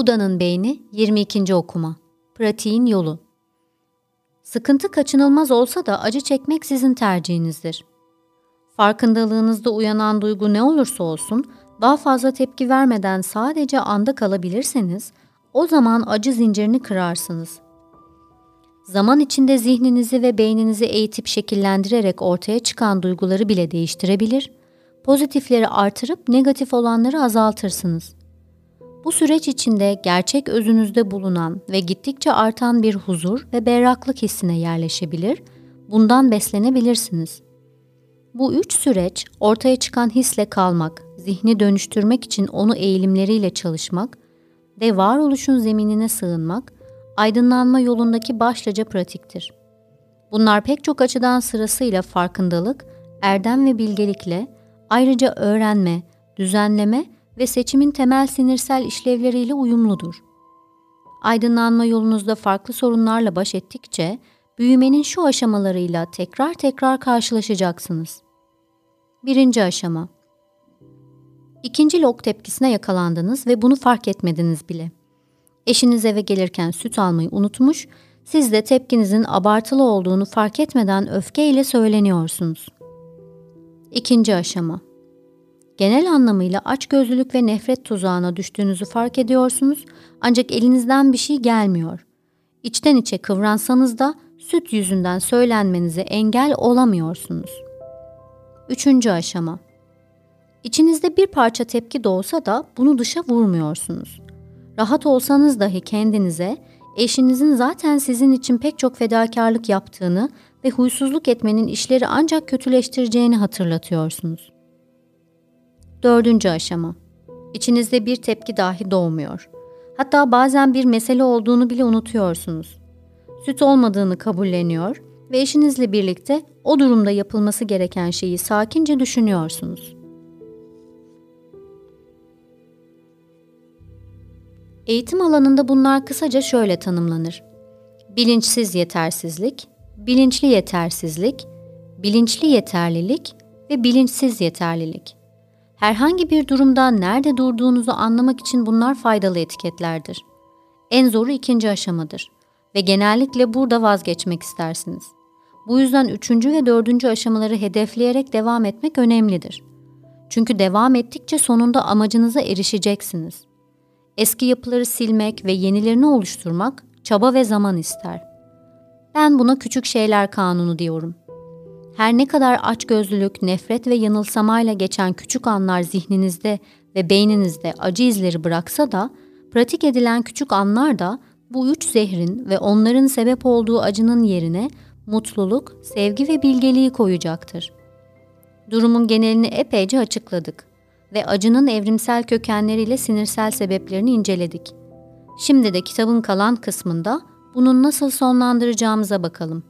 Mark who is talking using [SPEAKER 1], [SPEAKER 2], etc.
[SPEAKER 1] Buda'nın Beyni 22. Okuma Pratiğin Yolu Sıkıntı kaçınılmaz olsa da acı çekmek sizin tercihinizdir. Farkındalığınızda uyanan duygu ne olursa olsun, daha fazla tepki vermeden sadece anda kalabilirseniz, o zaman acı zincirini kırarsınız. Zaman içinde zihninizi ve beyninizi eğitip şekillendirerek ortaya çıkan duyguları bile değiştirebilir, pozitifleri artırıp negatif olanları azaltırsınız. Bu süreç içinde gerçek özünüzde bulunan ve gittikçe artan bir huzur ve berraklık hissine yerleşebilir, bundan beslenebilirsiniz. Bu üç süreç ortaya çıkan hisle kalmak, zihni dönüştürmek için onu eğilimleriyle çalışmak ve varoluşun zeminine sığınmak, aydınlanma yolundaki başlıca pratiktir. Bunlar pek çok açıdan sırasıyla farkındalık, erdem ve bilgelikle, ayrıca öğrenme, düzenleme ve seçimin temel sinirsel işlevleriyle uyumludur. Aydınlanma yolunuzda farklı sorunlarla baş ettikçe büyümenin şu aşamalarıyla tekrar tekrar karşılaşacaksınız. Birinci aşama İkinci lok tepkisine yakalandınız ve bunu fark etmediniz bile. Eşiniz eve gelirken süt almayı unutmuş, siz de tepkinizin abartılı olduğunu fark etmeden öfkeyle söyleniyorsunuz. İkinci aşama Genel anlamıyla açgözlülük ve nefret tuzağına düştüğünüzü fark ediyorsunuz ancak elinizden bir şey gelmiyor. İçten içe kıvransanız da süt yüzünden söylenmenize engel olamıyorsunuz. Üçüncü aşama İçinizde bir parça tepki doğsa da bunu dışa vurmuyorsunuz. Rahat olsanız dahi kendinize, eşinizin zaten sizin için pek çok fedakarlık yaptığını ve huysuzluk etmenin işleri ancak kötüleştireceğini hatırlatıyorsunuz. Dördüncü aşama. İçinizde bir tepki dahi doğmuyor. Hatta bazen bir mesele olduğunu bile unutuyorsunuz. Süt olmadığını kabulleniyor ve eşinizle birlikte o durumda yapılması gereken şeyi sakince düşünüyorsunuz. Eğitim alanında bunlar kısaca şöyle tanımlanır. Bilinçsiz yetersizlik, bilinçli yetersizlik, bilinçli yeterlilik ve bilinçsiz yeterlilik. Herhangi bir durumda nerede durduğunuzu anlamak için bunlar faydalı etiketlerdir. En zoru ikinci aşamadır ve genellikle burada vazgeçmek istersiniz. Bu yüzden üçüncü ve dördüncü aşamaları hedefleyerek devam etmek önemlidir. Çünkü devam ettikçe sonunda amacınıza erişeceksiniz. Eski yapıları silmek ve yenilerini oluşturmak çaba ve zaman ister. Ben buna küçük şeyler kanunu diyorum. Her ne kadar açgözlülük, nefret ve yanılsamayla geçen küçük anlar zihninizde ve beyninizde acı izleri bıraksa da, pratik edilen küçük anlar da bu üç zehrin ve onların sebep olduğu acının yerine mutluluk, sevgi ve bilgeliği koyacaktır. Durumun genelini epeyce açıkladık ve acının evrimsel kökenleriyle sinirsel sebeplerini inceledik. Şimdi de kitabın kalan kısmında bunun nasıl sonlandıracağımıza bakalım.